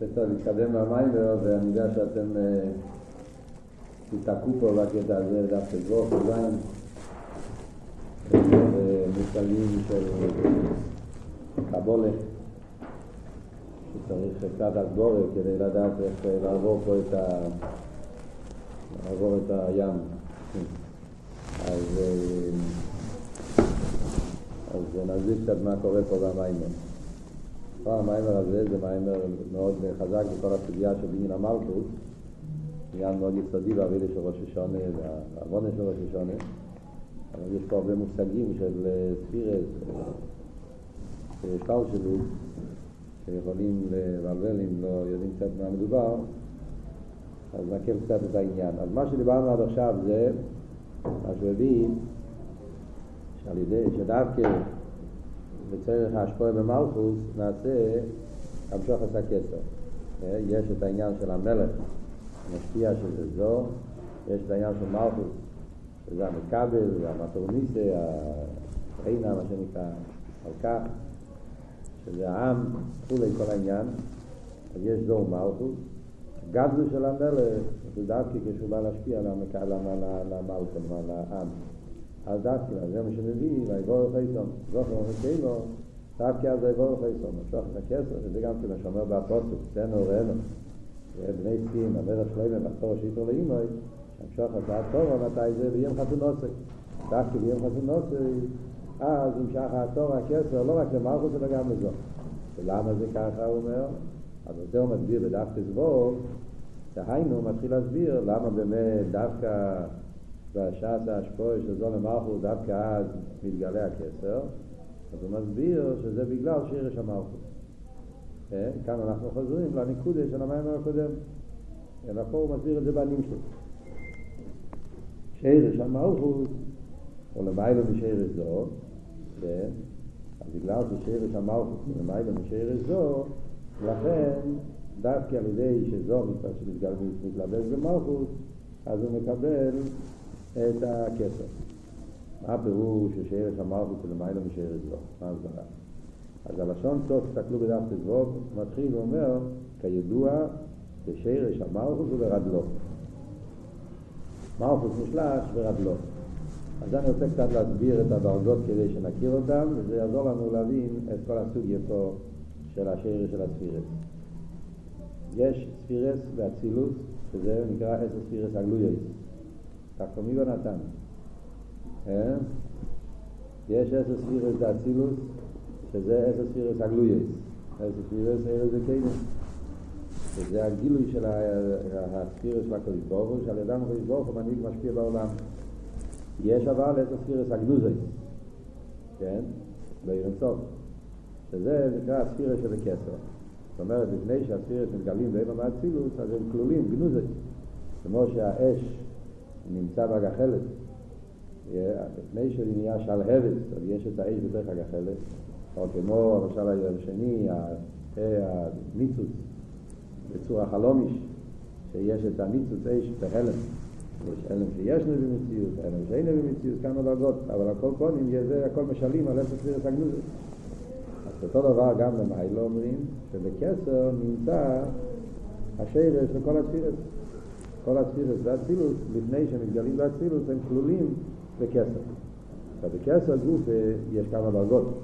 בסדר, נתקדם למיימר, ואני יודע שאתם אה, תתעקעו פה בקטע הזה, דווקא זבוך, זין, מושגים של קבולה, שצריך קצת הסבורת כדי לדעת איך לעבור פה את ה... לעבור את הים. אז, אה, אז נסביר קצת מה קורה פה במיימר. כבר המיימר הזה זה מיימר מאוד חזק בכל הסוגיה של בניין המלכות, עניין מאוד יסודי בעבידה של ראש השונה והעוונה של ראש השונה, אבל יש פה הרבה מושגים של ספירס, שטל שלו, שיכולים לבלבל אם לא יודעים קצת מה מדובר, אז נקל קצת את העניין. אז מה שדיברנו עד עכשיו זה, מה שהוא הביא, שעל ידי, שדווקא בצורך ההשפועה במלכוס נעשה המשוך את הכסר. יש את העניין של המלך, המשפיע שזה זו, יש את העניין של מלכוס, שזה המכבל, המטורניסה, הרינה, מה שנקרא, מלכה, שזה העם, כולי כל העניין, אז יש זו מלכוס. גדלו של המלך זה דווקא כשהוא בא להשפיע על המלכות, על העם. אז דווקא, זה מה שמביא, ויבור חייסון, זוכר ומקיימו, דווקא אז ויבור חייסון, משוך את הכסר, וזה גם כן השומר באפוסטוס, תנו ראינו, בני צקים, המלך שלמה, בחתור שיתו לאימוי, המשוך את התורה, מתי זה ביום חתונוסי. דווקא ביום חתונוסי, אז נמשך התורה, הכסר, לא רק למלכוס, אלא גם לזו. ולמה זה ככה, הוא אומר? אז זה הוא מסביר בדווקא זבוב, דהיינו, מתחיל להסביר למה באמת דווקא בשעת ההשפוע של זון המלכות, דווקא אז מתגלה הכסר, אז הוא מסביר שזה בגלל שירש המלכות. כאן אנחנו חוזרים לניקודה של המיימר הקודם. אלא פה הוא מסביר את זה שלו. שירש המלכות, או למיילו משרש זו, אז בגלל ששירש המלכות הוא למיילו משרש זו, לכן דווקא על ידי שזו מתלבש במלכות, אז הוא מקבל את הכסר. מה הפירוש ששרש המלכות של מיילו משרש זו? מה הסברה? אז הלשון סוף, תסתכלו בדף תזבוב, מתחיל ואומר, כידוע, ששרש המלכות ברדלו. מלכות נשלש ברדלו. אז אני רוצה קצת להסביר את הדרגות כדי שנכיר אותן, וזה יעזור לנו להבין את כל הסוגיה פה של השרש של הספירס. יש ספירס ואצילוס, שזה נקרא עשר ספירס הגלויוס. תקומיגו נתן. יש עשר ספירס דאצילוס, שזה עשר ספירס הגלויוס. עשר ספירס אלה זה קיינים. שזה הגילוי של הספירס של הקודש ברוך הוא, שעל ידם הקודש ברוך הוא מנהיג משפיע בעולם. יש אבל עשר ספירס הגנוזי, כן? בעיר סוף. שזה נקרא הספירס של הכסר. זאת אומרת, לפני שהספירס מתגלים באימא מהאצילוס, אז הם כלולים, גנוזי. כמו שהאש נמצא בגחלת, לפני שהוא נהיה שלהבת, אז יש את האש בתוך הגחלת, או כמו למשל השני, הניצוץ, בצורה חלומיש, שיש את הניצוץ אש בהלם. יש הלם שיש נביא מציאות, הלם שאין נביא מציאות, כמה דרגות, אבל הכל קונים, זה הכל משלים על אפס ספירס הגנוזת. אז אותו דבר גם למיילו אומרים, שבקסר נמצא השרש לכל הספירס. כל הספירס והאצילוס, לפני שמתגלים באצילוס, הם כלולים בכסר. עכשיו, בכסר גוף יש כמה דרגות.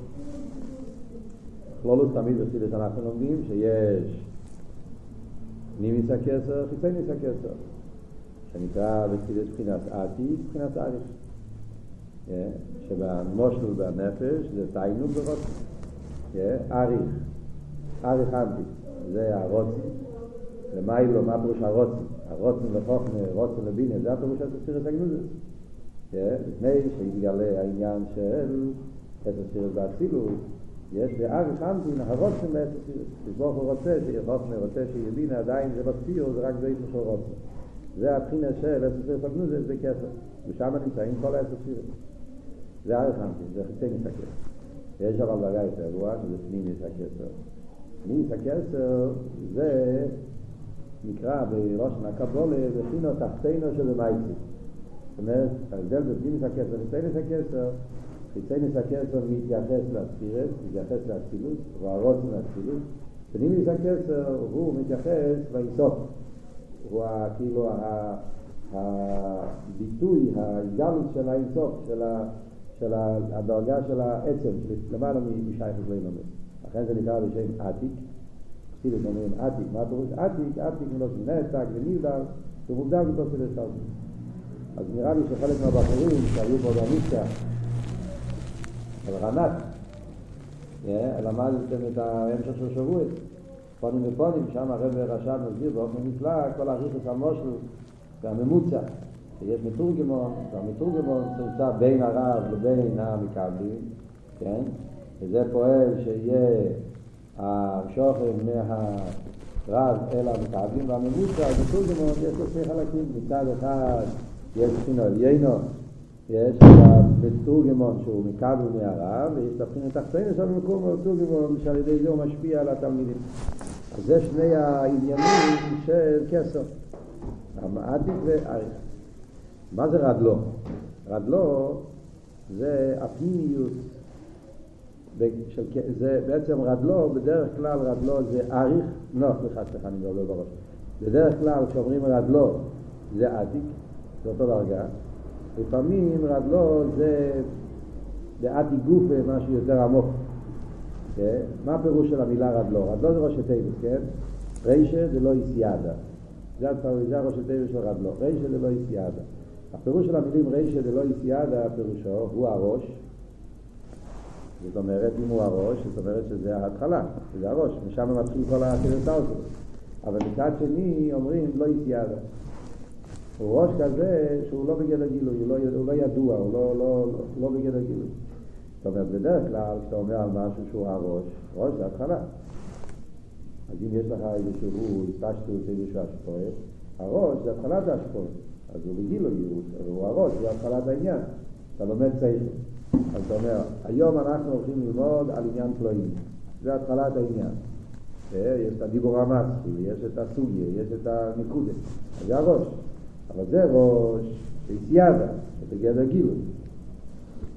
כלולוס תמיד בחסידס אנחנו לומדים שיש פנימיס הכסר, חיצייניס הכסר, שנקרא בחסידס בחינת עתיד, בחינת אריך. שבמושל בנפש זה תיינוג ברוצן. אריך, אריך אנטי, זה הרוצן. למיילו, מה פירוש הרוצן? הרוצן לחוכמה, רוצן לבינה, זה הפירוש של ספירס הגנוזס. לפני שהתגלה העניין של עשר ספירס באצילוס, יש באריך אנטין הרוצן לעשר ספירס. כשברוך הוא רוצה שיהיה חוכמה, רוצה שיהיה בינה, עדיין זה בספיר, זה רק זה של רוצן. זה הבחינה של עשר ספירס הגנוזס, זה כסר. ושם נמצאים כל העשר ספירס. זה אריך אנטין, זה חיצי מסכר. יש אבל דרגה יותר גבוהה, שזה פנימיס הכסר. פנימיס הכסר זה נקרא בראשון הקבולה בחינו תחתינו של המייסי. זאת אומרת, ההבדל בפנימיס הכסר וחיצייניס הכסר, חיצייניס הכסר מתייחס לספירס, מתייחס לאצילות, הוא הרוצן לאצילות, פנימיוס הכסר הוא מתייחס לאינסוף. הוא כאילו הביטוי, ההתגלות של האינסוף, של, הדרגה של העצם, למעלה משייך לאילומס. לכן זה נקרא בשם עתיק. חסידות אומרים עתיק, מה פירוש עתיק? עתיק מלושן נתק ונבדל, שהוא מוגדר בתוך כדי סטלטוס. אז נראה לי שחלק מהבחורים שהיו פה על רנת, למדתם את ההמשך של שבועי, פונים ופונים, שם הרב רשם מסביר באופן נפלא כל הריכוס המושל והממוצע. שיש מתורגמון, והמתורגמון נמצא בין הרב לבין המקבלים, כן? וזה פועל שיהיה השוכן מהרב אל המקבלים, והממוצע, המתורגמון, יש לו שני חלקים, מצד אחד יש בחינו עליינו, יש את המתורגמון שהוא מקבל מהרב, ויש את הבחינה תחתינו של המקום המתורגמון, שעל ידי זה הוא משפיע על התלמידים. אז זה שני העניינים של כסר, המעתיק ואריך. מה זה רדלו? רדלו זה הפנימיות, זה בעצם רדלו, בדרך כלל רדלו זה אריך, לא, סליחה, סליחה, אני מדבר בראש. בדרך כלל כשאומרים רדלו זה עתיק, זה אותו דרגה. לפעמים רדלו זה, עתיק גופה, משהו יותר עמוק. כן? מה הפירוש של המילה רדלו? רדלו זה ראשי תיבוס, כן? רישה זה לא איסיאדה. זה, הראשי תיבוס של רדלו. רישה זה לא איסיאדה. הפירוש של המילים רישה זה לא איסיאדה, פירושו הוא הראש. זאת אומרת, אם הוא הראש, זאת אומרת שזה ההתחלה, זה הראש, משם מתחיל כל הקרסטלטוס. אבל מצד שני אומרים לא איסיאדה. הוא ראש כזה שהוא לא בגדר גילוי, הוא לא, הוא לא ידוע, הוא לא, לא, לא, לא בגדר גילוי. זאת אומרת, בדרך כלל כשאתה אומר על משהו שהוא הראש, ראש זה התחלה. אז אם יש לך איזשהו התפשטות, איזשהו השפועה, הראש זה התחלת ההשפועה. אז הוא בגילוי, הוא הראש, זה התחלת העניין. אתה לומד צייכו. אז אתה אומר, היום אנחנו הולכים ללמוד על עניין פלואים. זה התחלת העניין. יש את הדיבור המסחי, יש את הסוגיה, יש את הנקודה. זה הראש. אבל זה ראש שהסיידה, זה בגדר גילוי.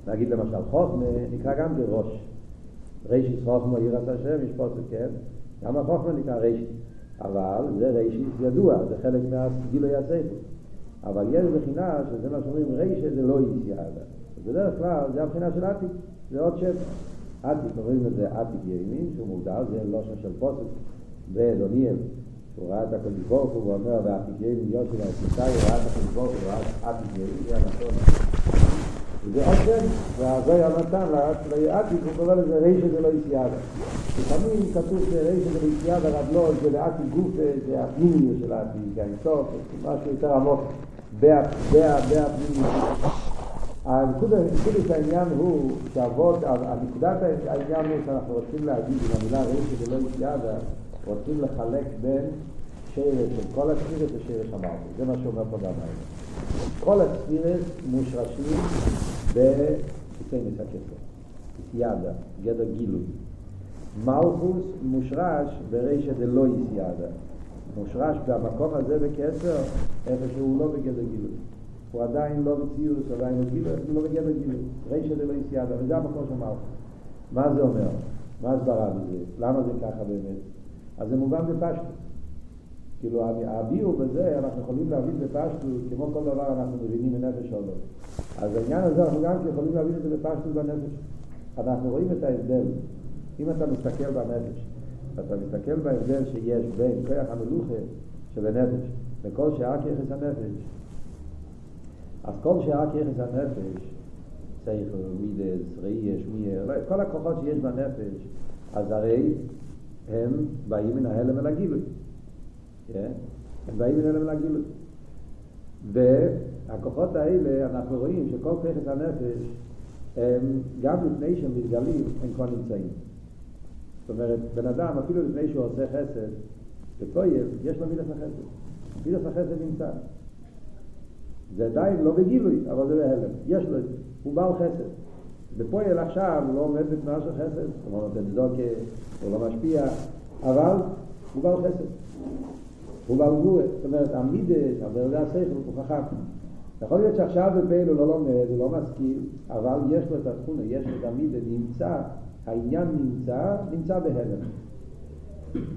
נגיד למשל חוכמה נקרא גם בראש. רישיס חוכמה יראת השם, יש פוסק, כן? גם החוכמה נקרא רישיס. אבל זה רישיס ידוע, זה חלק מהגילוי הספר. אבל יש בחינה שזה מה שאומרים רישיס זה לא יסיידה. בדרך כלל זה הבחינה של עתיק, זה עוד שם. עתיק, קוראים לזה עתיק ימין, שהוא מוגדר, זה לא שם של פוסק באדוניאל. הוא ראה את הקדוש ברוך הוא ואומר ועתיק ימין יוסי והסיסאי, הוא ראה את הקדוש ברוך הוא, ראה עתיק ימין, זה הנכון. וזה עוד שם, והזוי הנתן לעתיק, הוא קורא לזה רישא זה לא יסיאדה. לפעמים כתוב שרישא זה לא יסיאדה, רב לא, זה לעתיק גוף, זה הפנימיות של העתיק, האינסוף, משהו יותר עמוק, בהפנימיות. הנקודת העניין הוא שאבות, הנקודת העניין הוא שאנחנו רוצים להגיד עם המילה רישא זה לא יסיאדה, רוצים לחלק בין שרש של כל הספירס ושרש המלכות. זה מה שאומר פה גם היום. כל הספירס מושרשים בקיצי מסכסר. ידה, גדר גילוי. מלכוס מושרש ברישא דלא יסיידה. מושרש במקום הזה בקסר, איפה שהוא לא בגדר גילוי. הוא עדיין לא בציוס, עדיין לא גילוי, הוא לא בגדר גילוי. רישא דלא יסיידה, וזה המקום מלכוס. מה זה אומר? מה הסברה בזה? למה זה ככה באמת? אז זה מובן בפשטות. כאילו הביאו בזה, אנחנו יכולים להבין בפשטות, כמו כל דבר אנחנו מבינים בנפש לא. אז העניין הזה אנחנו גם יכולים להבין את זה בפשטות בנפש. אנחנו רואים את ההבדל. אם אתה מסתכל בנפש, אתה מסתכל בהבדל שיש בין כוח המלוכה שבנפש וכל שאר כיחס הנפש, אז כל שאר כיחס הנפש, סייכל, מידס, ראי, שמיע, כל הכוחות שיש בנפש, אז הרי הם באים מן ההלם אל הגילוי. הם באים מן ההלם אל הגילוי. והכוחות האלה, אנחנו רואים שכל ככס הנפש, הם גם לפני שהם מתגלים, הם כבר נמצאים. זאת אומרת, בן אדם, אפילו לפני שהוא עושה חסד, בפויל, יש לו מידס החסד. מידס החסד נמצא. זה עדיין לא בגילוי, אבל זה בהלם. יש לו את זה. הוא בעל חסד. בפועל עכשיו לא עומד בתנועה של חסד, הוא לא נותן זוקה, הוא לא משפיע, אבל הוא בעל חסד. הוא בעל גבורה, זאת אומרת, המידס, הדרגה השכל, הוא חכם. יכול להיות שעכשיו בפעיל הוא לא לומד, הוא לא משכיל, אבל יש לו את התכונה, יש לו את המידס, נמצא, העניין נמצא, נמצא בהלם.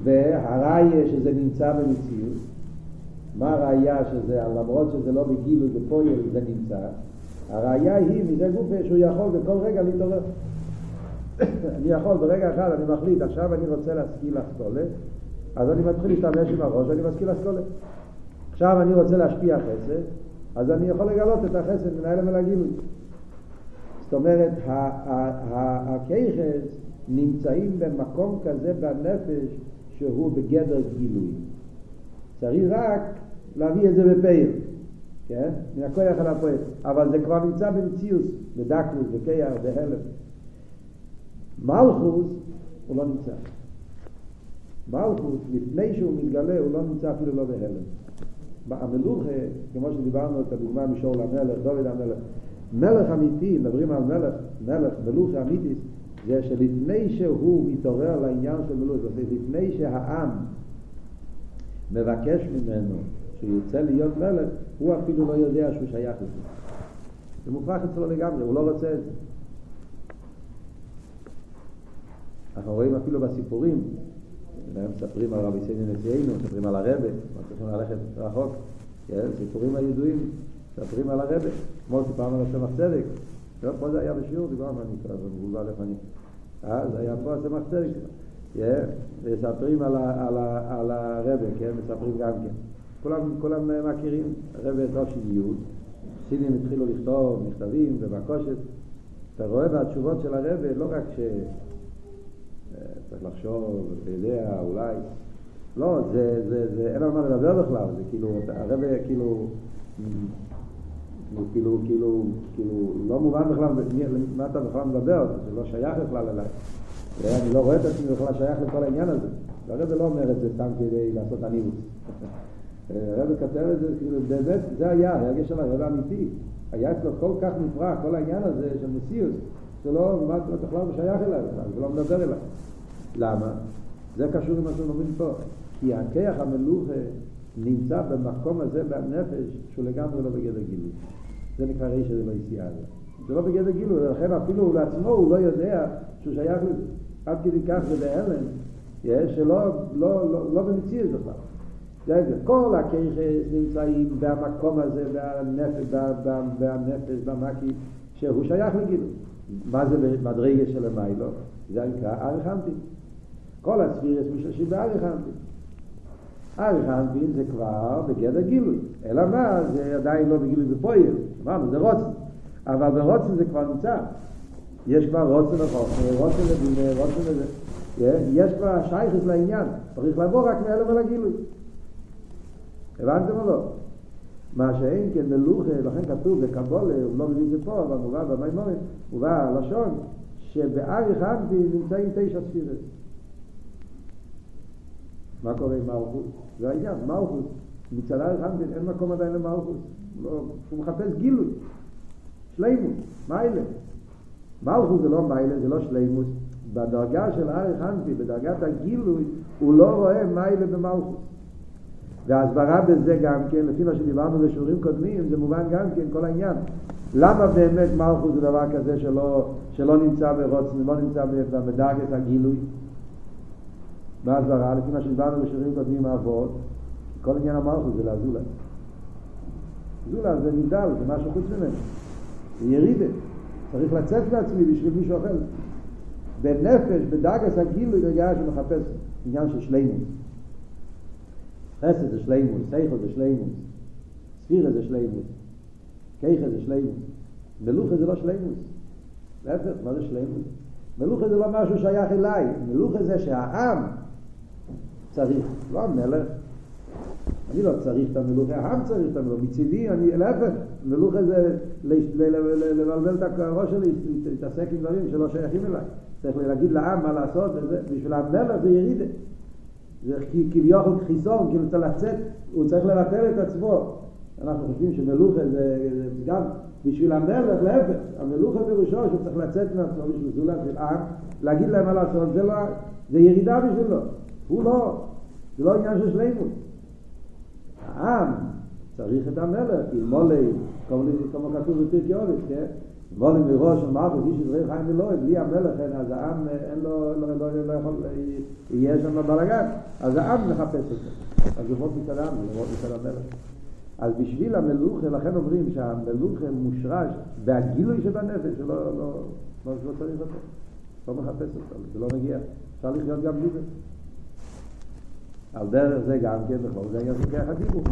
והראיה שזה נמצא במציאות, מה הראיה שזה, למרות שזה לא בגילוי בפועל זה נמצא, הראיה היא מזה גופה שהוא יכול בכל רגע להתעורר. אני יכול ברגע אחד, אני מחליט, עכשיו אני רוצה להשכיל אסכולה, אז אני מתחיל להשתמש עם הראש ואני משכיל אסכולה. עכשיו אני רוצה להשפיע חסד, אז אני יכול לגלות את החסד אל הגילוי. זאת אומרת, הכיכס נמצאים במקום כזה בנפש שהוא בגדר גילוי. צריך רק להביא את זה בפעיל, כן? מהכוח אל הפועל. אבל זה כבר נמצא במציאות, בדקלוס, בקייר, בהלם. מלכוס הוא לא נמצא. מלכוס, לפני שהוא מתגלה, הוא לא נמצא אפילו לא בהלם. המלוכה, כמו שדיברנו את הדוגמה משאול המלך, דוד המלך, מלך אמיתי, מדברים על מלך, מלך, מלוכה אמיתית, זה שלפני שהוא מתעורר לעניין של מלוך, זה לפני שהעם מבקש ממנו שיוצא להיות מלך, הוא אפילו לא יודע שהוא שייך לזה. זה מוכרח אצלו לגמרי, הוא לא רוצה את זה. אנחנו רואים אפילו בסיפורים, הם מספרים על רבי סייני נשיאנו, מספרים על הרבה, צריכים ללכת רחוק, כן? סיפורים הידועים, מספרים על הרבה, כמו סיפרנו על הסמך צדק, לא, פה זה היה בשיעור, דיברנו, אני כבר מבולבל איפה אני, אה, זה היה פה הסמך צדק, כן? מספרים על, על, על הרבה, כן? מספרים גם כן. כולם, כולם מכירים, הרבה תש"י, סינים התחילו לכתוב מכתבים ובקושת, אתה רואה בהתשובות של הרבה, לא רק ש... צריך לחשוב, אתה יודע, אולי... לא, זה, זה, זה, אין על מה לדבר בכלל, זה כאילו, הרב כאילו, כאילו, כאילו, כאילו, לא מובן בכלל, מה אתה בכלל מדבר, זה לא שייך בכלל אליי. אני לא רואה את עצמי בכלל שייך לכל העניין הזה. הרב לא אומר את זה סתם כדי לעשות עניבות. הרב כתב את זה, כאילו, באמת, זה היה, הרגש של הרב האמיתי. היה אצלו כל כך נפרע, כל העניין הזה של מסיוס, שלא, מה בכלל לא שייך אליי בכלל, זה לא מדבר אליי. למה? זה קשור למה שאומרים פה. כי הכיח המלוכה נמצא במקום הזה בנפש שהוא לגמרי לא בגדר גילוי. זה נקרא ריש של אלוהיסייה הזה. זה לא בגדר גילוי, ולכן אפילו לעצמו הוא לא יודע שהוא שייך לזה. עד כדי כך זה בהלם, שלא לא, לא, לא במציאות בכלל. זה זה. כל הכיחס נמצאים במקום הזה, בנפש, בנפש, במקי, שהוא שייך לגילוי. מה זה מדרגה של המיילו? זה נקרא אריך אנטי. כל הספירס אנטי. אריך אנטי זה כבר בגדר גילוי. אלא מה? זה עדיין לא בגילוי בפועל. אמרנו, זה רוצן. אבל ברוצן זה כבר נמצא. יש כבר רוצן לחוכמה, רוצן לבינה, רוצן לזה. יש כבר שייכס לעניין. צריך לבוא רק מאלה ולגילוי. הבנתם או לא? מה שאין כן מלוכה, לכן כתוב בקבולה, הוא לא מביא את זה פה, אבל מובא במימורים, מובא הלשון, שבאריך אנטי נמצאים תשע ספירס. מה קורה עם מלכות? זה העניין, מלכות, מצד אריך אנטי אין מקום עדיין למלכות. לא, הוא מחפש גילוי, שלימוס, מיילה. מלכות זה לא מיילה, זה לא שלימוס. בדרגה של אריך אנטי, בדרגת הגילוי, הוא לא רואה מיילה במלכות. וההסברה בזה גם כן, לפי מה שדיברנו בשיעורים קודמים, זה מובן גם כן כל העניין. למה באמת מלכות זה דבר כזה שלא, שלא נמצא ברוצן, לא נמצא בדרגת הגילוי? מה ההסברה? לפי מה שדיברנו בשיעורים קודמים האבות, כל עניין המלכות זה לאזולה. זולה זה נבדל, זה משהו חוץ ממנו. זה ירידה. צריך לצאת מעצמי בשביל מישהו אחר. בנפש, בדרגת הגילוי, זה גאה שמחפש עניין של שלימות. חסד זה שלימות, סייכו זה שלימות, ספירה זה שלימות, כיכה זה שלימות, מלוכה זה לא שלימות, להפך, מה זה שלימות? מלוכה זה לא משהו שייך אליי, מלוכה זה שהעם צריך, לא המלך, אני לא צריך את המלוכה, העם צריך את המלוכה, מצידי, אני, להפך, מלוכה זה לבלבל את הראש שלי, להתעסק עם דברים שלא שייכים אליי, צריך להגיד לעם מה לעשות, בשביל המלך זה ירידה. זה כביכול חיסון, כאילו צריך לצאת, הוא צריך לבטל את עצמו. אנחנו חושבים שמלוכה זה, גם בשביל המלך, להפך, המלוכה פירושו שהוא צריך לצאת מעצמו בשביל זולת של עם, להגיד להם מה לעשות, זה, לא, זה ירידה בשבילו, הוא לא, זה לא עניין של שלימות. העם צריך את המלך, כי מולי, כמו כתוב בפרקי אורס, כן? מולים מראש מלכות איש ישראל חיים אלוהי, בלי המלך אין, אז העם אין לו, לא, לא, לא, לא יכול, יהיה שם בלאגן, אז העם מחפש אותו. אז הוא מצד העם, הוא מצד המלך. אז בשביל המלוכה, לכן אומרים שהמלוכה מושרש והגילוי שבנפש, שלא לא, לא, לא, לא צריך אותו, לא מחפש אותו, זה לא מגיע. אפשר לחיות גם בלי זה. על דרך זה גם כן בכל זה עניין של כרך הדיבור.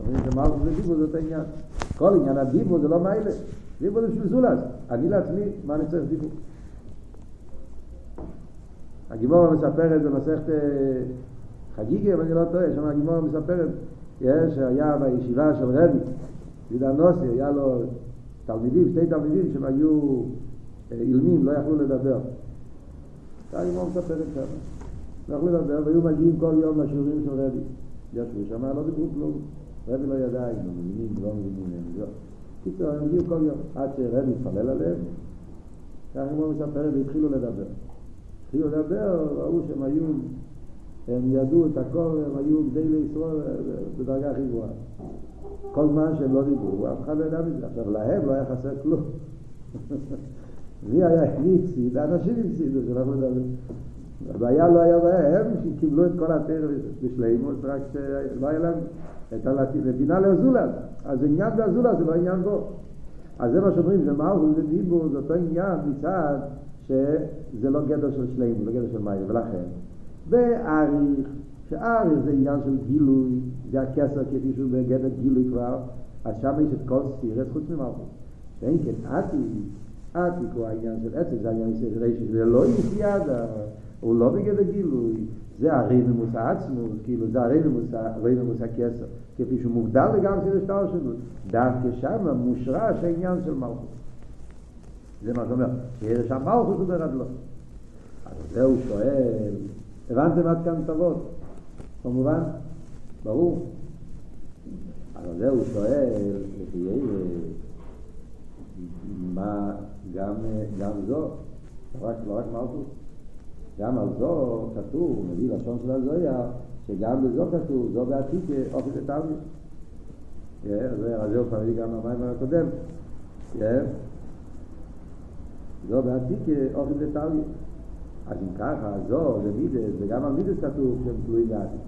אומרים שמלכות זה דיבור זאת העניין. כל עניין הדיבור זה לא מיילה. דיבור זה בשביל זולז. אני לעצמי, מה אני צריך דיבור? הגימורה מספרת במסכת חגיגה, אם אני לא טועה, שם הגימורה מספרת יש, היה בישיבה של רבי, יהודה נוסי, היה לו תלמידים, שתי תלמידים שהם היו אילמים, לא יכלו לדבר. הגימורה מספרת שם. לא יכלו לדבר, והיו מגיעים כל יום לשיעורים של רבי. ישבו שם, לא דיברו כלום. רבי לא ידע אם הם מבינים, לא מבינים, לא. קיצור, הם הגיעו כל יום, עד שרבי התפלל עליהם, ככה כמו מספרת, והתחילו לדבר. התחילו לדבר, ראו שהם היו, הם ידעו את הכל, הם היו גדי לישראל בדרגה הכי גבוהה. כל זמן שהם לא דיברו, אף אחד לא ידע מזה. עכשיו, להם לא היה חסר כלום. מי היה הפסיד? האנשים הפסידו, שאנחנו מדברים. הבעיה לא היה בהם, שקיבלו את כל התרא בשלימות, רק שלא היה להם את הנתינה לזולת. אז עניין והזולת זה לא עניין בו. אז זה מה שאומרים, שמלכות ודיבור זה אותו עניין מצד שזה לא גדר של שלימות, זה גדר של מים, ולכן. ואריך, שאריך זה עניין של גילוי, זה הכסר כפי שהוא בגדר גילוי כבר, אז שם יש את כל ספירס חוץ ממלכות. ואין כן עתיק, עתיק הוא העניין של עצם, זה העניין של רשת, זה לא יפיאדה. הוא לא בגדר גילוי, זה הרי ממוס העצמות, כאילו זה הרי ממוס, הרי ממוס הכסר, כפי שהוא מובדל לגמרי של השטר שלו, דווקא שם מושרש העניין של מלכות. זה מה שאומר, שיש שם מלכות הוא ברדלו. אז זה הוא שואל, הבנתם עד כאן טובות? כמובן, ברור. אבל זה הוא שואל, מה, גם, גם זו, לא רק, לא רק מלכות. גם על זו כתוב, הוא מביא לשון של הזויה, שגם בזו כתוב, זו בעתיד אופי ותלמיד. זה רזיו כבר מביא גם במים הקודם. זו בעתיד אופי ותלמיד. אז אם ככה, זו זה מידס, וגם על מידס כתוב שהם תלויים בעתיד.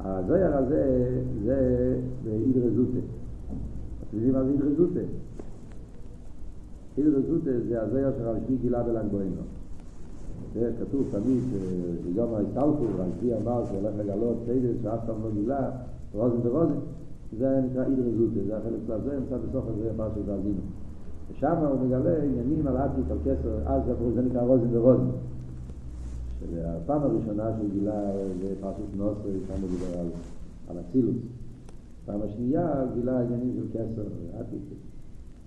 הזויר הזה זה באידרא זוטה. אתם יודעים מה זה אידרא זוטה? אידרא זוטה זה הזויר שרב שמי גילה בל"ג בוינו. כתוב תמיד, ביום ההסתלקות, רבי אמר שהולך לגלות סיידס שאף פעם לא גילה, רוזן ורוזן, זה נקרא אידר זוטה, זה החלק של זה, נמצא בסוף הזה פרשת דרגינו. ושם הוא מגלה עניינים על עתיק, על כסר, אז זה נקרא רוזן ורוזן. שהפעם הראשונה שהוא גילה זה פרשת נוסרי, שם הוא דיבר על, על אצילוס. פעם השנייה גילה עניינים של כסר עתיק.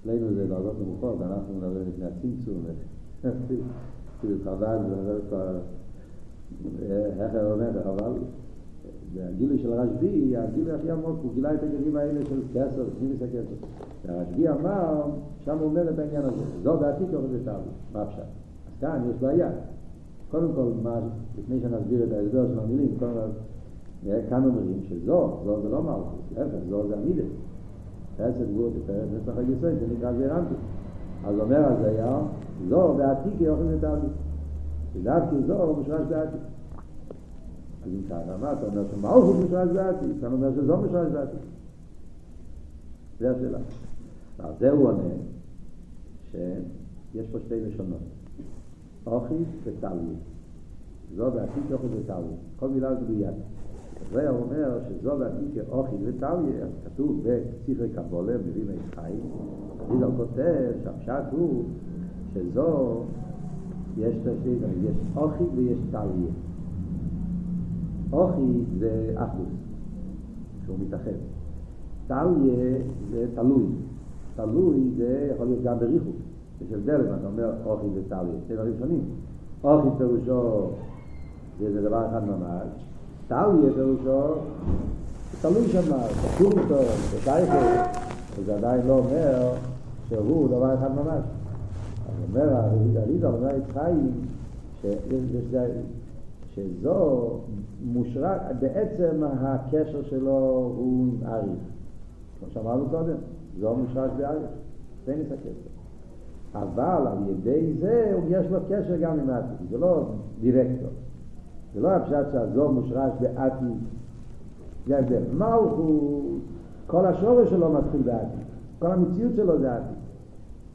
אצלנו זה דרגות נמוכות, אנחנו מדברים לפני הצמצום. כאילו כבר, איך הוא אומר, אבל הגילוי של הרשב"י, הגילוי הכי עמוק, הוא גילה את העניינים האלה של כסר, פנימיס הכסר. והרשב"י אמר, שם הוא אומר את העניין הזה, זו דעתי ככה זה תאבי, מה אפשר? אז כאן יש בעיה. קודם כל, מה, לפני שנסביר את ההסבר של המילים, קודם כל, כאן אומרים שזו, זו זה לא מלכות, להפך, זו זה המידה. חסד תפארת נצח היסוד, זה נקרא זעירנטי. אז אומר הזייר, זו בעתיק יוכל לתאבי. ודווקא זו משרש בעתיק. אז אם ככה, מה אתה אומר שמלכות משרש בעתיק? אתה אומר שזו משרש בעתיק. זה השאלה. ועל זה הוא עונה שיש פה שתי לשונות. אוכי וטלוי. זו בעתיק יוכל לתאבי. כל מילה ביד. זה אומר שזו בעתיק אוכי וטלוי, אז כתוב בספרי קבולה, מביא מי חיים, רידל כותב שהפשט הוא שזו יש דברים, יש אוכי ויש טליה. אוכי זה אחדוס, שהוא מתאחד. טליה זה תלוי. תלוי זה יכול להיות גם בריחוק. יש הבדל אם אתה אומר אוכי וטליה, שתי דברים שונים. אוכי פירושו זה, דבר אחד ממש. טליה פירושו תלוי שם, תקום אותו, תשייכת, וזה עדיין לא אומר שהוא דבר אחד ממש. אומר הרידה, אומר יצחיים, שזו מושרק, בעצם הקשר שלו הוא עם אריך. כמו שאמרנו קודם, זו מושרק באריך, זה ניס הקשר. אבל על ידי זה יש לו קשר גם עם העתיד, זה לא דירקטור. זה לא הפשט שהזור מושרש בעתיד. זה ההבדל. מלכות, כל השורש שלו מתחיל בעתיד. כל המציאות שלו זה עתיד.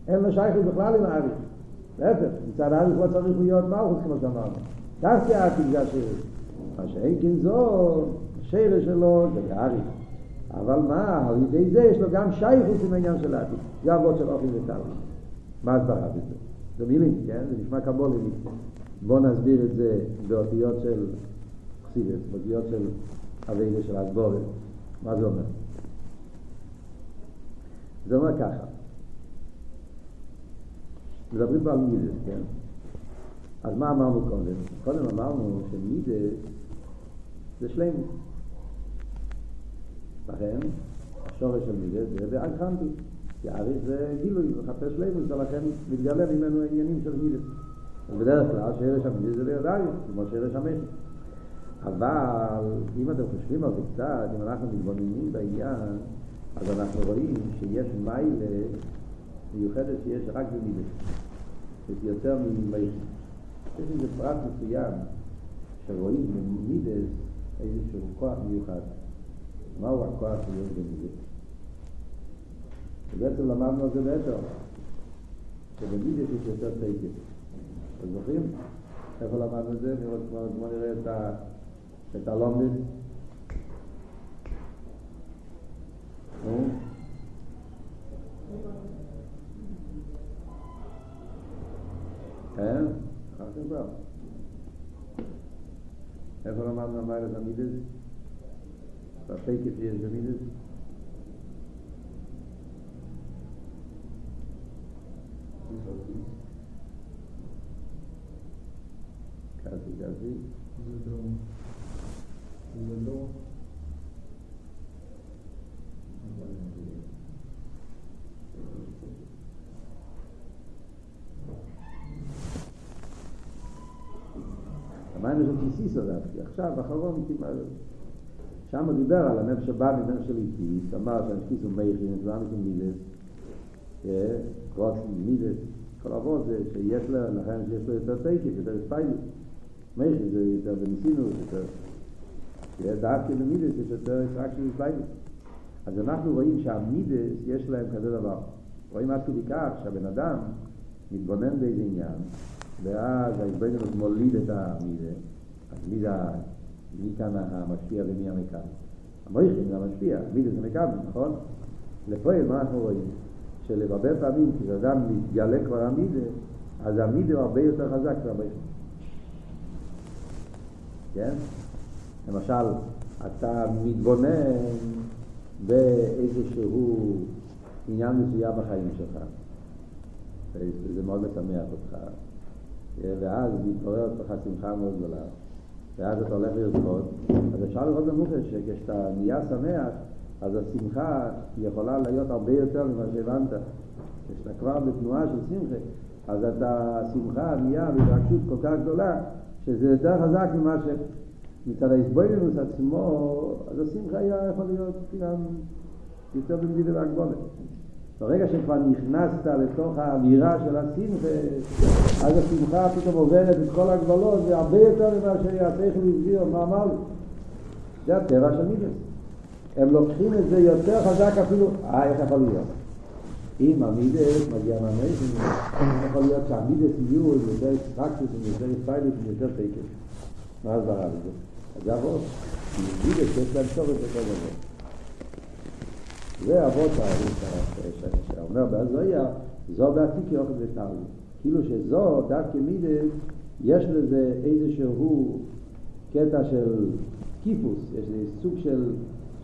אין לו שייכות בכלל עם האריך. להפך, מצד האריך לא צריך להיות מלכות כמו שאמרנו. דווקא העתיד זה השרש. מה שאין כן זו, השרש שלו זה באריך. אבל מה, על ידי זה יש לו גם שייכות עם העניין של העתיד. זה אבות של אופי וטל. מה הסברה בזה? זה מילים, כן? זה נשמע קבולי. בואו נסביר את זה באותיות של חסידס, באותיות של אבינו של הסבורת. מה זה אומר? זה אומר ככה. מדברים פה על מידס, כן? אז מה אמרנו קודם? קודם אמרנו שמידס זה שלמות. לכן, השורש של מידס זה באגחנטי. יעריך זה גילוי, מחפש שלמות, ולכן מתגלה ממנו עניינים של מידס. בדרך כלל שרש המידס זה בידיים, כמו שרש המשק. אבל אם אתם חושבים על זה קצת, אם אנחנו מתבוננים בעניין, אז אנחנו רואים שיש מיילה מיוחדת שיש רק. יש יותר ממיילה. יש איזה פרט מסוים שרואים במידס איזשהו כוח מיוחד. מהו הכוח שיש במידס? ובעצם למדנו על זה בעצם, שבמידס יש יותר תקף. אתם זוכרים? איפה למדנו את זה? בוא נראה את ה... את הלומד. נו? אה? אחר כך כבר. איפה רמב"ם אמר את המידס? בפקת שיש במידס? כעסי כעסי? זה לא. זה לא. כיסיסו דווקא, עכשיו, אחרון כמעט, שם הוא דיבר על הנפש הבא מנפש של איטיס, אמר שהנפקיס הוא מייכין, זה של מידס, קרוס מידס, כל אבות זה שיש לכן שיש לו יותר תקף, יותר ספיילות, מייכין זה יותר בניסינות, יותר... דווקא במידס יש יותר רק של ספיילות. אז אנחנו רואים שהמידס יש להם כזה דבר. רואים עד כדי כך שהבן אדם מתבונן באיזה עניין, ואז ההתבוננות מוליד את המידה, אז מי זה, מי כאן המשפיע ומי המקבל? המויכים זה המשפיע, מידה זה מקבל, נכון? לפועל מה אנחנו רואים? שלרבה פעמים כשאדם מתגלה כבר המידה, אז המידה הוא הרבה יותר חזק מהמויכים. כן? למשל, אתה מתבונן באיזשהו עניין מסוים בחיים שלך, וזה מאוד משמח אותך, ואז מתעוררת לך שמחה מאוד גדולה, ואז אתה הולך לרקוד, אז אפשר לראות במוחש שכשאתה נהיה שמח, אז השמחה יכולה להיות הרבה יותר ממה שהבנת. כשאתה כבר בתנועה של שמחה, אז אתה, השמחה נהיה בהתרגשות כל כך גדולה, שזה יותר חזק ממה ש... מצד ההסבוינוס עצמו, אז השמחה היה יכול להיות גם יותר במדידה והגבולת. ברגע שכבר נכנסת לתוך האווירה של השמחה, אז השמחה פתאום עוברת את כל הגבלות, זה הרבה יותר ממה שהשכל הסביר, מה אמר לי? זה הטבע של מידס. הם לוקחים את זה יותר חזק אפילו, אה, איך יכול להיות? אם המידס מגיע מהמייסים, יכול להיות שהמידס יהיו יותר פרקטיס, יותר ספיילוס, יותר תקף. מה הסברה בזה? אז זה אבות. מידס יש להם שורש יותר גדול. זה אבות שאומר בהזויה, זו בעתיקי אוכל וטלי. כאילו שזו, דווקא מידס, יש לזה איזשהו קטע של קיפוס, יש לזה סוג של,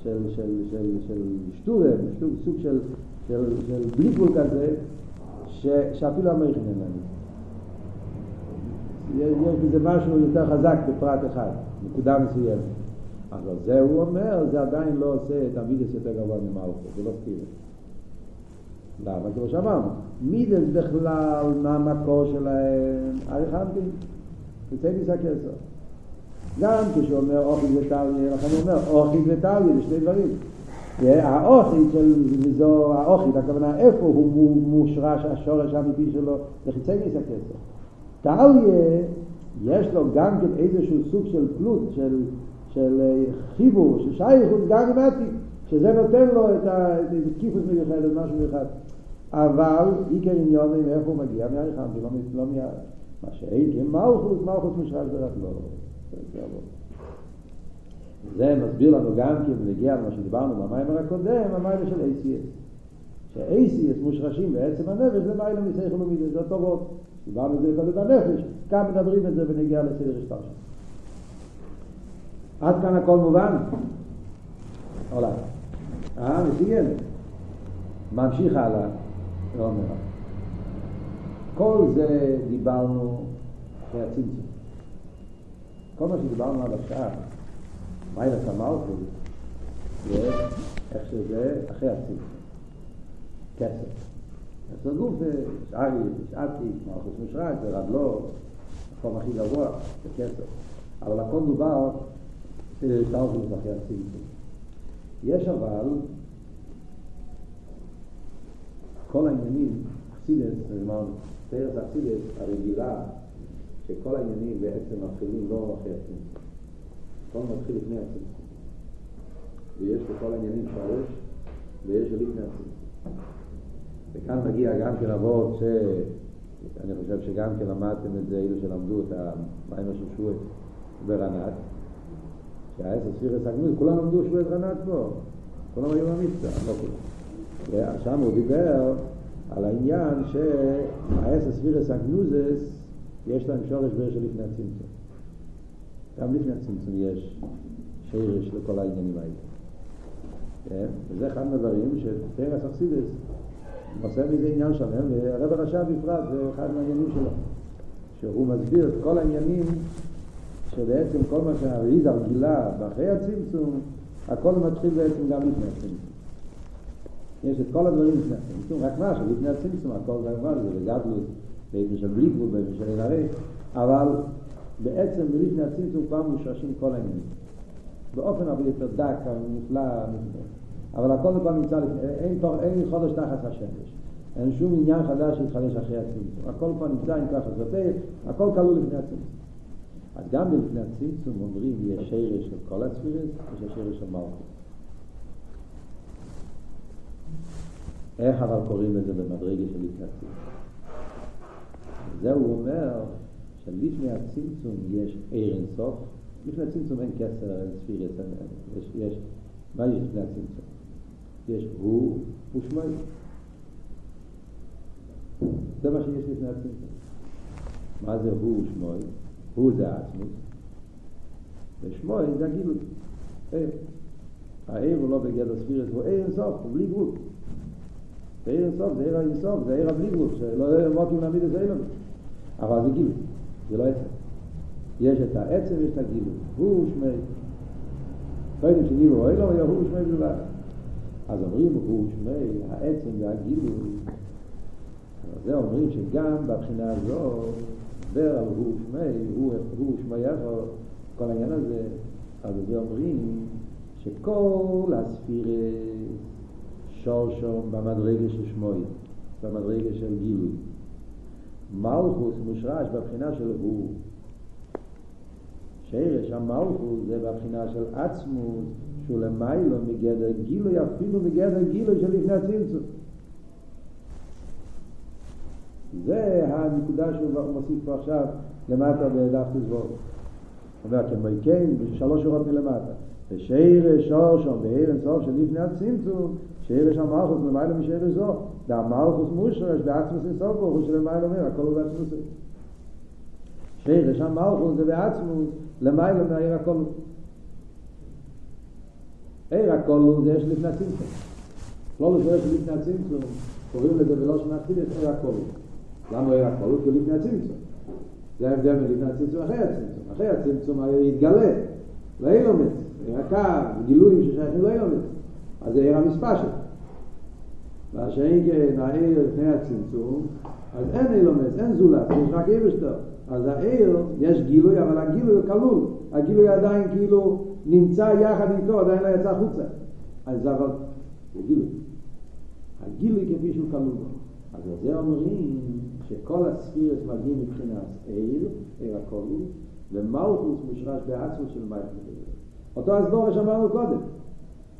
של, של, של, של שטורם, סוג, סוג של, של, של בליפול כזה, ש, שאפילו המריחים אין לנו. יש בזה משהו יותר חזק בפרט אחד, נקודה מסוימת. אבל זה הוא אומר, זה עדיין לא עושה את המידס יותר גבוה ממלכות, זה לא סתיר. למה? כמו שאמרנו, מידס בכלל, מה המקור שלהם, אריך אנטין, יוצא מזה הכסר. גם כשהוא אומר אוכי וטלי, לכן הוא אומר אוכי וטלי, זה שני דברים. האוכי של זו האוכי, הכוונה איפה הוא מושרש השורש האמיתי שלו, זה חיצי ניס הכסף. טליה, יש לו גם כן איזשהו סוג של תלות, של, של חיבור, של שייכות עם עתיד, שזה נותן לו את הכיפוס מיוחד, את משהו מיוחד. אבל עיקר עניונים, איפה הוא מגיע? מהריחם, ולא לא מה... מה שאין, מלכוס, מלכוס מושרש ברק לא. זה מסביר לנו גם כן, ונגיע למה שדיברנו במיימר הקודם, המיימר של ACS. ש-ACS מושרשים בעצם הנפש למיילה מסייכל ומידה, זה אותו. דיברנו את זה בקודם בנפש, כאן מדברים את זה ונגיע לסדר השטר שלנו. עד כאן הכל מובן? אולי. אה, מסייל. ממשיך הלאה, ואומר. כל זה דיברנו אחרי הצמצום. כל מה שדיברנו עד עכשיו, מיילס המלכות, איך שזה אחרי הצמצום. כסף. כסף גוף זה שערי, שעתי, מלכות משרה, זה רדלו, המקום הכי גבוה, זה כסף. אבל הכל דובר שטרפות אחרי הצמצום. יש אבל כל העניינים, אכסידס, אמרנו, תרס אכסידס הרגילה, שכל העניינים בעצם מתחילים לא אחרי הצמצום. הכל מתחיל לפני הצמצום. ויש בכל העניינים שורש, ויש לפני הצמצום. וכאן מגיע גם כן אבות שאני חושב שגם כן למדתם את זה, אלו שלמדו את המים של ברנת, שהעשר ספירס הגנוז, כולם למדו שבועי רנת פה, כולם היו במצווה, לא כולם. ושם הוא דיבר על העניין שהעשר ספירס הגנוזס יש להם שורש בערך של לפני הצמצום. גם לפני הצמצום יש שרש לכל העניינים האלה. כן? וזה אחד מהדברים שפרס אכסידס עושה מזה עניין שלם, והרב הרשע בפרט זה אחד מהעניינים שלו. שהוא מסביר את כל העניינים שבעצם כל מה שהאריזה גילה באחרי הצמצום, הכל מתחיל בעצם גם לפני הצמצום. יש את כל הדברים לפני הצמצום, רק מה שלפני הצמצום הכל זה כמובן זה בגדלות, באיפה של בלי גבול, באיפה של אין אבל בעצם לפני הצמצום כבר מושרשים כל העניינים. באופן הרבה יותר דק, נפלא, נפלא. אבל הכל כבר נמצא לפני, אין, אין חודש תחת השמש. אין שום עניין חדש שיתחדש אחרי הצמצום. הכל כבר נמצא עם ככה זוטר, הכל כלול לפני הצמצום. אז גם לפני הצמצום אומרים יש שרש של כל הספירס, יש שרש של מלכות. איך אבל קוראים לזה במדרגה של לפני הצמצום? זה הוא אומר שלפני הצמצום יש עיר אינסוף, לפני הצמצום אין כסר, אין ספירס, יש, יש, מה יש לפני הצמצום? יש הוא ושמוי. זה מה שיש לפני הצמצום. מה זה הוא ושמוי? הוא זה העצמוס, ושמוי זה הגילוי. עיר. העיר הוא לא בגדר ספירס, הוא עיר אינסוף, הוא בלי גבול. עיר אינסוף, זה עיר האינסוף, זה עיר הבלי גבול, שלא אם נעמיד את זה אילון. אבל זה גילוי, זה לא עצם. יש את העצם ויש את הגילוי. הוא ושמי. קודם שניבו אילון, היה הוא ושמי בלבד. אז אומרים הוא שמי, העצם והגילוי. אז זה אומרים שגם בבחינה הזו, דבר על הוא שמי, הוא, הוא שמי יחו, כל העניין הזה, אז זה אומרים שכל הספירס שורשום במדרגה של שמוי, במדרגה של גילוי. מלכוס מושרש בבחינה של הוא. שרש המלכוס זה בבחינה של עצמוס, שהוא למיילו מגדר גילוי, אפילו מגדר גילוי של לפני הצמצום. זה הנקודה שהוא מוסיף פה עכשיו למטה בדף תזבור. הוא אומר, כמו כן, בשלוש שורות מלמטה. ושיר שור שם בארץ סוף של לפני הצמצום, שיר שם מלכוס למיילו משיר זו. דה מלכוס מושרש בעצמוס אינסוף ברוך הוא שלמיילו אומר, הכל הוא בעצמוס. שיר שם מלכוס זה בעצמוס, למיילו מהעיר הכל. עיר הכל זה יש לפני הצמצום. לא לפני הצמצום, קוראים לזה בלא שמחתיד את עיר הכל. למה עיר הכל? כי לפני הצמצום. זה ההבדל מלפני הצמצום אחרי הצמצום. אחרי הצמצום העיר יתגלה, לא אילומץ, עיר הקו, גילויים ששייכים לא אילומץ. אז זה עיר המספר שלו. מה שאין כן העיר לפני הצמצום, אז אין אילומץ, אין זולת, יש רק עיר בשטר. אז העיר, יש גילוי, אבל הגילוי הוא כלול. הגילוי עדיין כאילו נמצא יחד איתו, עדיין לא יצא חוצה. אז זה אבל, זה גילוי. הגילוי כפי שהוא כלול בו. אז זה אומרים שכל הספירס מגיעים מבחינת עיר, עיר הכלול, ומלכוס מושרש בעצמוס של מייך אותו הסבור שאמרנו קודם.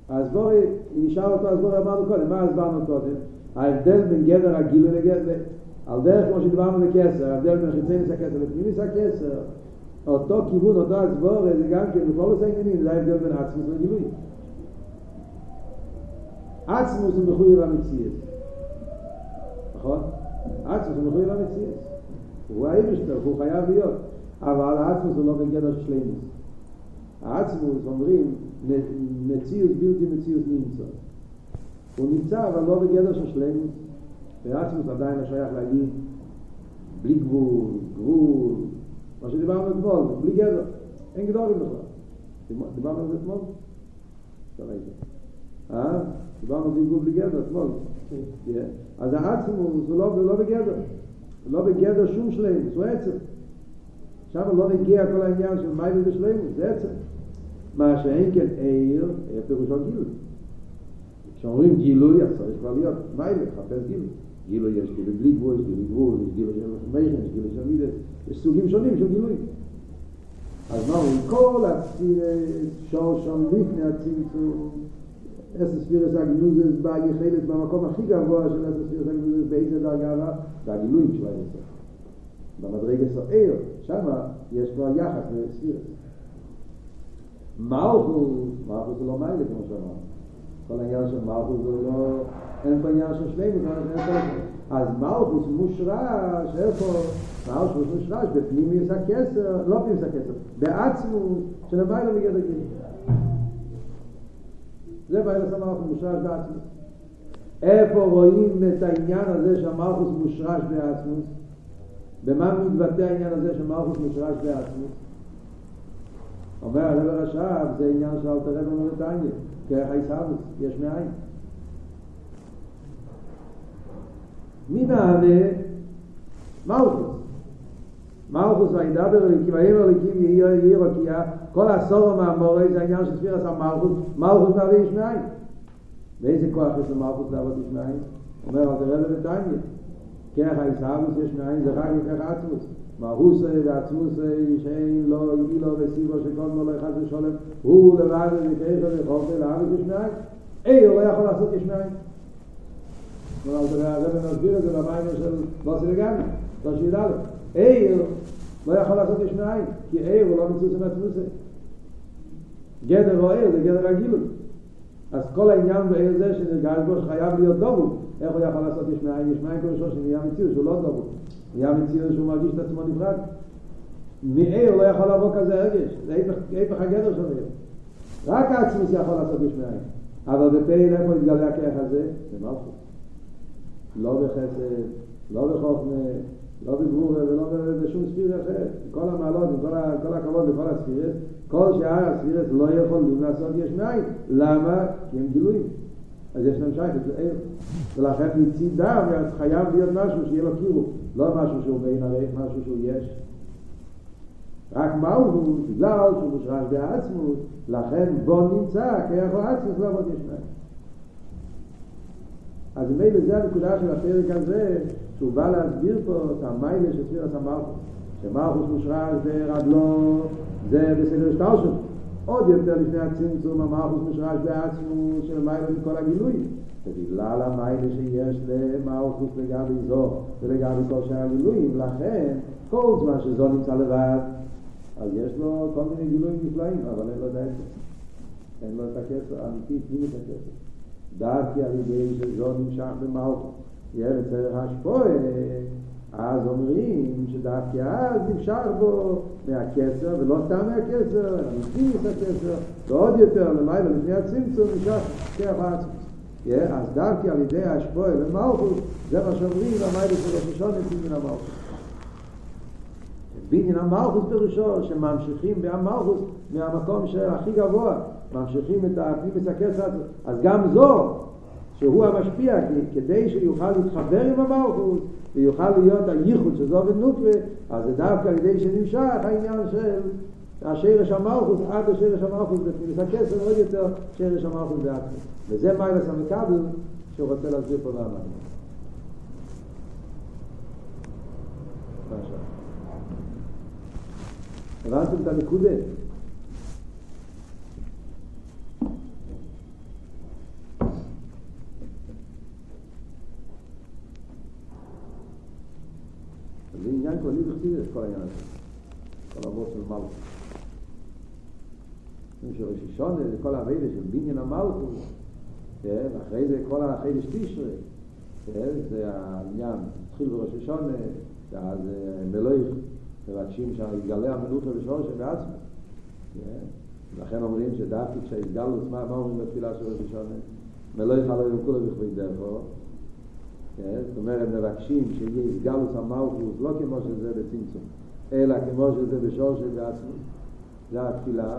הסבור, נשאר אותו הסבור אמרנו קודם. מה הסברנו קודם? ההבדל בין גדר הגילוי לגדר, על דרך כמו שדיברנו בקסר, ההבדל בין חיצי ניס הכסר לפנימיס הכסר, אותו כיוון, אותו הסבור, זה גם כן, בכל עושה עניינים, זה ההבדל בין עצמוס לגילוי. עצמוס הוא מחויב המציאות. נכון? עצמוס הוא מחויב המציאות. הוא האיבשטר, הוא חייב להיות. אבל עצמוס הוא לא בגדר של שלימוס. העצמוס אומרים מציאות בלתי מציאות נמצא. הוא נמצא אבל לא בגדר של שלימוס. ועצמוס עדיין השייך להגיד בלי גבול, גבול, מה שדיברנו אתמול, בלי גדר, אין גדורים בכלל. דיברנו על זה אתמול? אה? דיברנו בלי גבול בלי גדר אתמול. אז העצמוס הוא לא, לא בגדר, לא בגדר שום שלימוס, הוא עצם. שם לא נגיע כל העניין של מייל ושלימוס, זה עצם. מה שאין כן עיר, עיר פירושו גילוי. כשאומרים גילוי, אז צריך כבר להיות מייל, לחפש גילוי. גילוי יש גילוי בלי גבול, יש גילוי גבול, יש גילוי של מייכן, יש גילוי של מידס, יש סוגים שונים של גילוי. אז מה אומרים? כל הספירס, שור שם לפני הצמצום, אס ספירס הגנוזס בהגחלת במקום הכי גבוה של אס ספירס הגנוזס באיזה דרגה, והגילויים של היסף. במדרגה עיר, שמה יש כבר יחס לספירס. מלכוס, מלכוס זה לא מיילה כמו שאמרנו. כל העניין של מלכוס זה לא, אין פה עניין של שלמות, אין פה... אז מלכוס מושרש, איפה? מלכוס מושרש בפנימיוס הכסר, לא פנימיוס הכסר, בעצמות של המיילה מגד הגיל. זה בעילס המלכוס מושרש בעצמות. איפה רואים את העניין הזה שהמלכוס מושרש בעצמות? במה מתבטא העניין הזה שמלכוס מושרש בעצמות? אומר הרב הרש"ב, זה עניין של אלתר רב ומרתניה, כרך הישאבוס, יש מאין. מי מהווה? מלכוס. מלכוס וידבר אליקים, ויאמר אליקים יהי רקיע, כל הסורו מהמורה זה העניין של ספירס המלכוס, מלכוס מהווה יש מאין. ואיזה כוח יש למלכוס לעבוד יש? אומר אלתר רב ומרתניה. כרך הישאבוס יש מאין, זה רק לכרך עצמוס. מהוס ועצמוס שאין לו אילו וסיבו שכל מולו אחד ושולם הוא לבד וכיפה וחופה לאבס יש מאין אי הוא לא יכול לעשות יש מאין אבל הרב מסביר את זה במים של בוסי לגמרי לא שידע אי לא יכול לעשות יש מאין כי אי הוא לא מצוס עם עצמוס גדר או אי זה גדר הגילוי אז כל העניין באי זה שנרגש בו שחייב להיות דובו איך הוא יכול לעשות יש מאין יש מאין כל שור שנהיה מציאות שהוא לא דובו נהיה מציאות שהוא מרגיש את עצמו נפרד. מאיר לא יכול לבוא כזה הרגש, זה איפך הגדר שלו. רק העצמוס יכול לעשות יש מאין. אבל בפעיל איפה יתגלה הכרך הזה? במלכות. לא בחסד, לא בחוכמה, לא בגבורה ולא בשום ספיר אחר. כל המעלות וכל הכבוד וכל הספירס, כל שאר הספירס לא יכולים לעשות יש מאין. למה? כי הם גילויים. אז יש להם שייכת לעיר. ולכן מצידם חייב להיות משהו שיהיה לו קירו. לא משהו שהוא בין הרי, משהו שהוא יש. רק מהו הוא, בגלל שהוא מושרש בעצמות, לכן בו נמצא, כי יכול עצמות לא עוד יש מהם. אז מילא זה הנקודה של הפרק הזה, שהוא בא להסביר פה את המיילה של ספירת המלכוס. שמלכוס מושרש ברדלו, זה בסדר שטרשות. עוד יותר לפני הצמצום, המלכוס מושרש בעצמות של מיילה מכל הגילויים. ובגלל המיילה שיש למלכוס לגבי זו ולגבי כל שאר הגילויים, לכן כל זמן שזו נמצא לבד, אז יש לו כל מיני גילויים נפלאים, אבל אין לו את העצם. אין לו את הכסר, אמיתי, תני את הכסר. דעתי על ידי שזו נמשך במלכוס. לצריך השפועה, אז אומרים שדווקא אז נמשך בו מהכסר, ולא סתם מהכסר, אמיתי את הכסר, ועוד יותר למעלה לפני הצמצום נמשך כרך העצמוס. אז דווקא על ידי השפועה למלכות, זה מה שאומרים למיילה של ראשון את בניין המלכות. בניין המלכות פירושו שממשיכים בהמלכות מהמקום הכי גבוה, ממשיכים את הפנימיס הכסר, אז גם זו, שהוא המשפיע, כדי שיוכל להתחבר עם המלכות, ויוכל להיות הייחוד של זו ונוקווה, אז זה דווקא על ידי שנמשך העניין של השרש המלכות עד השרש המלכות בפנימיס הכסר עוד יותר שרש המלכות בעצמו. וזה מיילס המקבל שהוא רוצה להסביר פה למה הבנתם את הנקודה? זה כללי בחסידס, כל העניין הזה. כל אבות של מלכות. משום שרשישון זה כל המידע של בניין המלכות, כן, אחרי זה כל החידש תשרי, כן, זה העניין, התחיל ברשישון, אז מלויך, מבקשים שיתגלה המנוחה ושורש בעצמו, כן, ולכן אומרים שדווקא כשהתגלו, מה אומרים בתפילה של רשישון? מלויך עליו וכולו בכבי דרכו, זאת אומרת, מבקשים שיהיה איסגלוס המלכוס, לא כמו שזה בצמצום, אלא כמו שזה בשור של בעצמו, זה התפילה,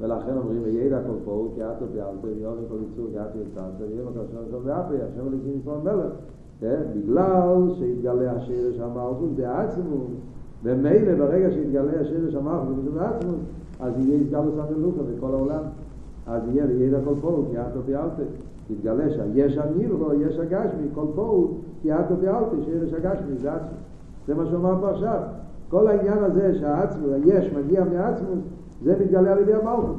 ולכן אומרים, וידע כל פה, כי אתו באלתו, ויורי כל יצור, כי אתו יצרתו, ויהיה מקום שם שם באפי, השם הליקים ישראל מלך, בגלל שהתגלה השרש המלכוס בעצמו, ומילא ברגע שהתגלה השרש המלכוס בעצמו, אז יהיה איסגלוס המלוכה בכל העולם, אז יהיה וידע כל פה, כי אתו באלתו, יתגלה שיש הנברו, יש הגשמי, כל פה הוא תיאטו ואלתי, שיש הגשמי, זה עצמו. זה מה שאומר פה עכשיו. כל העניין הזה שהעצמו, היש, מגיע מעצמו, זה מתגלה על ידי המלכות.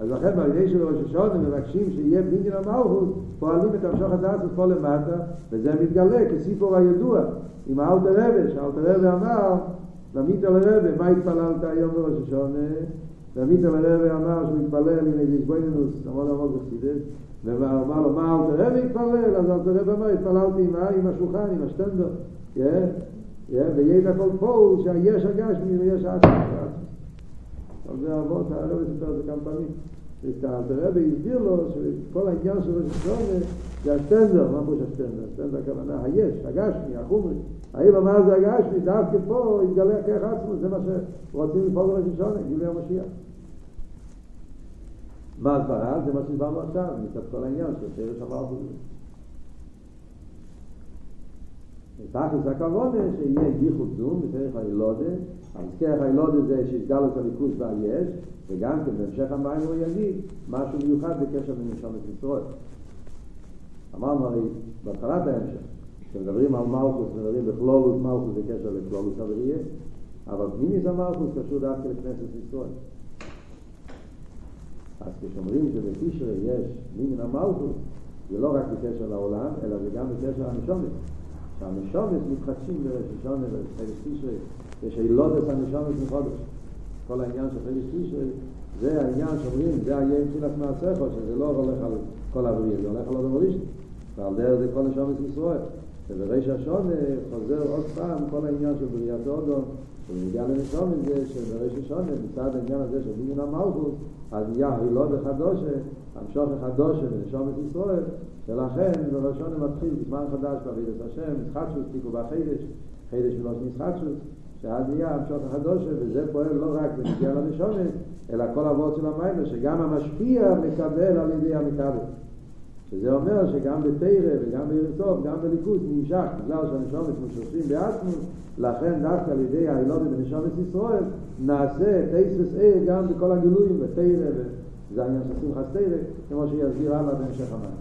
אז לכן בעיני של ראש השעון הם מבקשים שיהיה בניין המלכות, פועלים את המשוך הדעת פה למטה, וזה מתגלה כסיפור הידוע, עם האלתר רבי, שהאלתר רבי אמר, למית על הרבי, מה התפללת היום בראש השעון? למית על הרבי אמר שהוא התפלל עם איזה סבוינינוס, המון המון בחסידס, ואמר לו, מה אל תראה והתפלל? אז אל תראה ואמר, התפללתי עם, עם השולחן, עם השטנדר, וידע כל פה שהיש הגשמי ויש העצמי. על זה אבות, הרב סיפר את זה כמה פעמים. אל תראה והסביר לו שכל העניין של ראש זה השטנדר, מה פה השטנדר? השטנדר הכוונה היש, הגשמי, החומרי. האם אמר זה הגשמי, דווקא פה יתגלה כרך עצמו, זה מה שרוצים לפעול בראש השונה, גילוי המשיח. מה הסברה? זה מה שדיברנו עכשיו, מצד כל העניין של שרש המלכות. תכלס הכבוד שיהיה ייחוד זום בדרך הילודה, אז כרך הילודה זה שיסגל את הליכוס והיש, וגם כן בהמשך המים הוא יגיד משהו מיוחד בקשר לנשומת ישראל. אמרנו הרי בהתחלת ההמשך, כשמדברים על מלכוס, מדברים בכלולוס מלכוס בקשר לכלולוס הבריא, אבל פנימיס המלכוס קשור דווקא לכנסת ישראל. אז כשאומרים שבתשרי יש מין המלכות, זה לא רק בקשר לעולם, אלא זה גם בקשר לנשומת. שהנשומת מתחדשים בראש השונה ובחודש תשרי, יש הילודת הנשומת מחודש. כל העניין של חודש תשרי, זה העניין שאומרים, זה היה מבחינת מעשיך, שזה לא הולך על כל הבריא, זה הולך על עוד המורישת. ועל דרך זה כל נשומת ישראל. ובראש השונה חוזר עוד פעם כל העניין של בריאת אודום, ונגיע לנשום עם זה שבראש השונה, מצד העניין הזה של בניין המלכות, אז נהיה הילוד החדושה, המשוך החדושה ונשום את ישראל, ולכן בראשון מתחיל זמן חדש בעבידת השם, משחקשוס, תיקו בחידש, חידש ולוס משחקשוס, שאז נהיה המשוך החדושה, וזה פועל לא רק בנגיע לנשומת, אלא כל אבות של המיימר, שגם המשפיע מקבל על ידי המקבל. שזה אומר שגם בתרא וגם בירסוף, גם בליכוז נמשך, בגלל שהנשומת משופים בעצמו, לכן דווקא על ידי הילודת בנשומת ישראל, נעשה תייסס אה גם בכל הגילויים, בתרא, וזה העניין של שמחת תרא, כמו שיסביר הלאה בהמשך המים.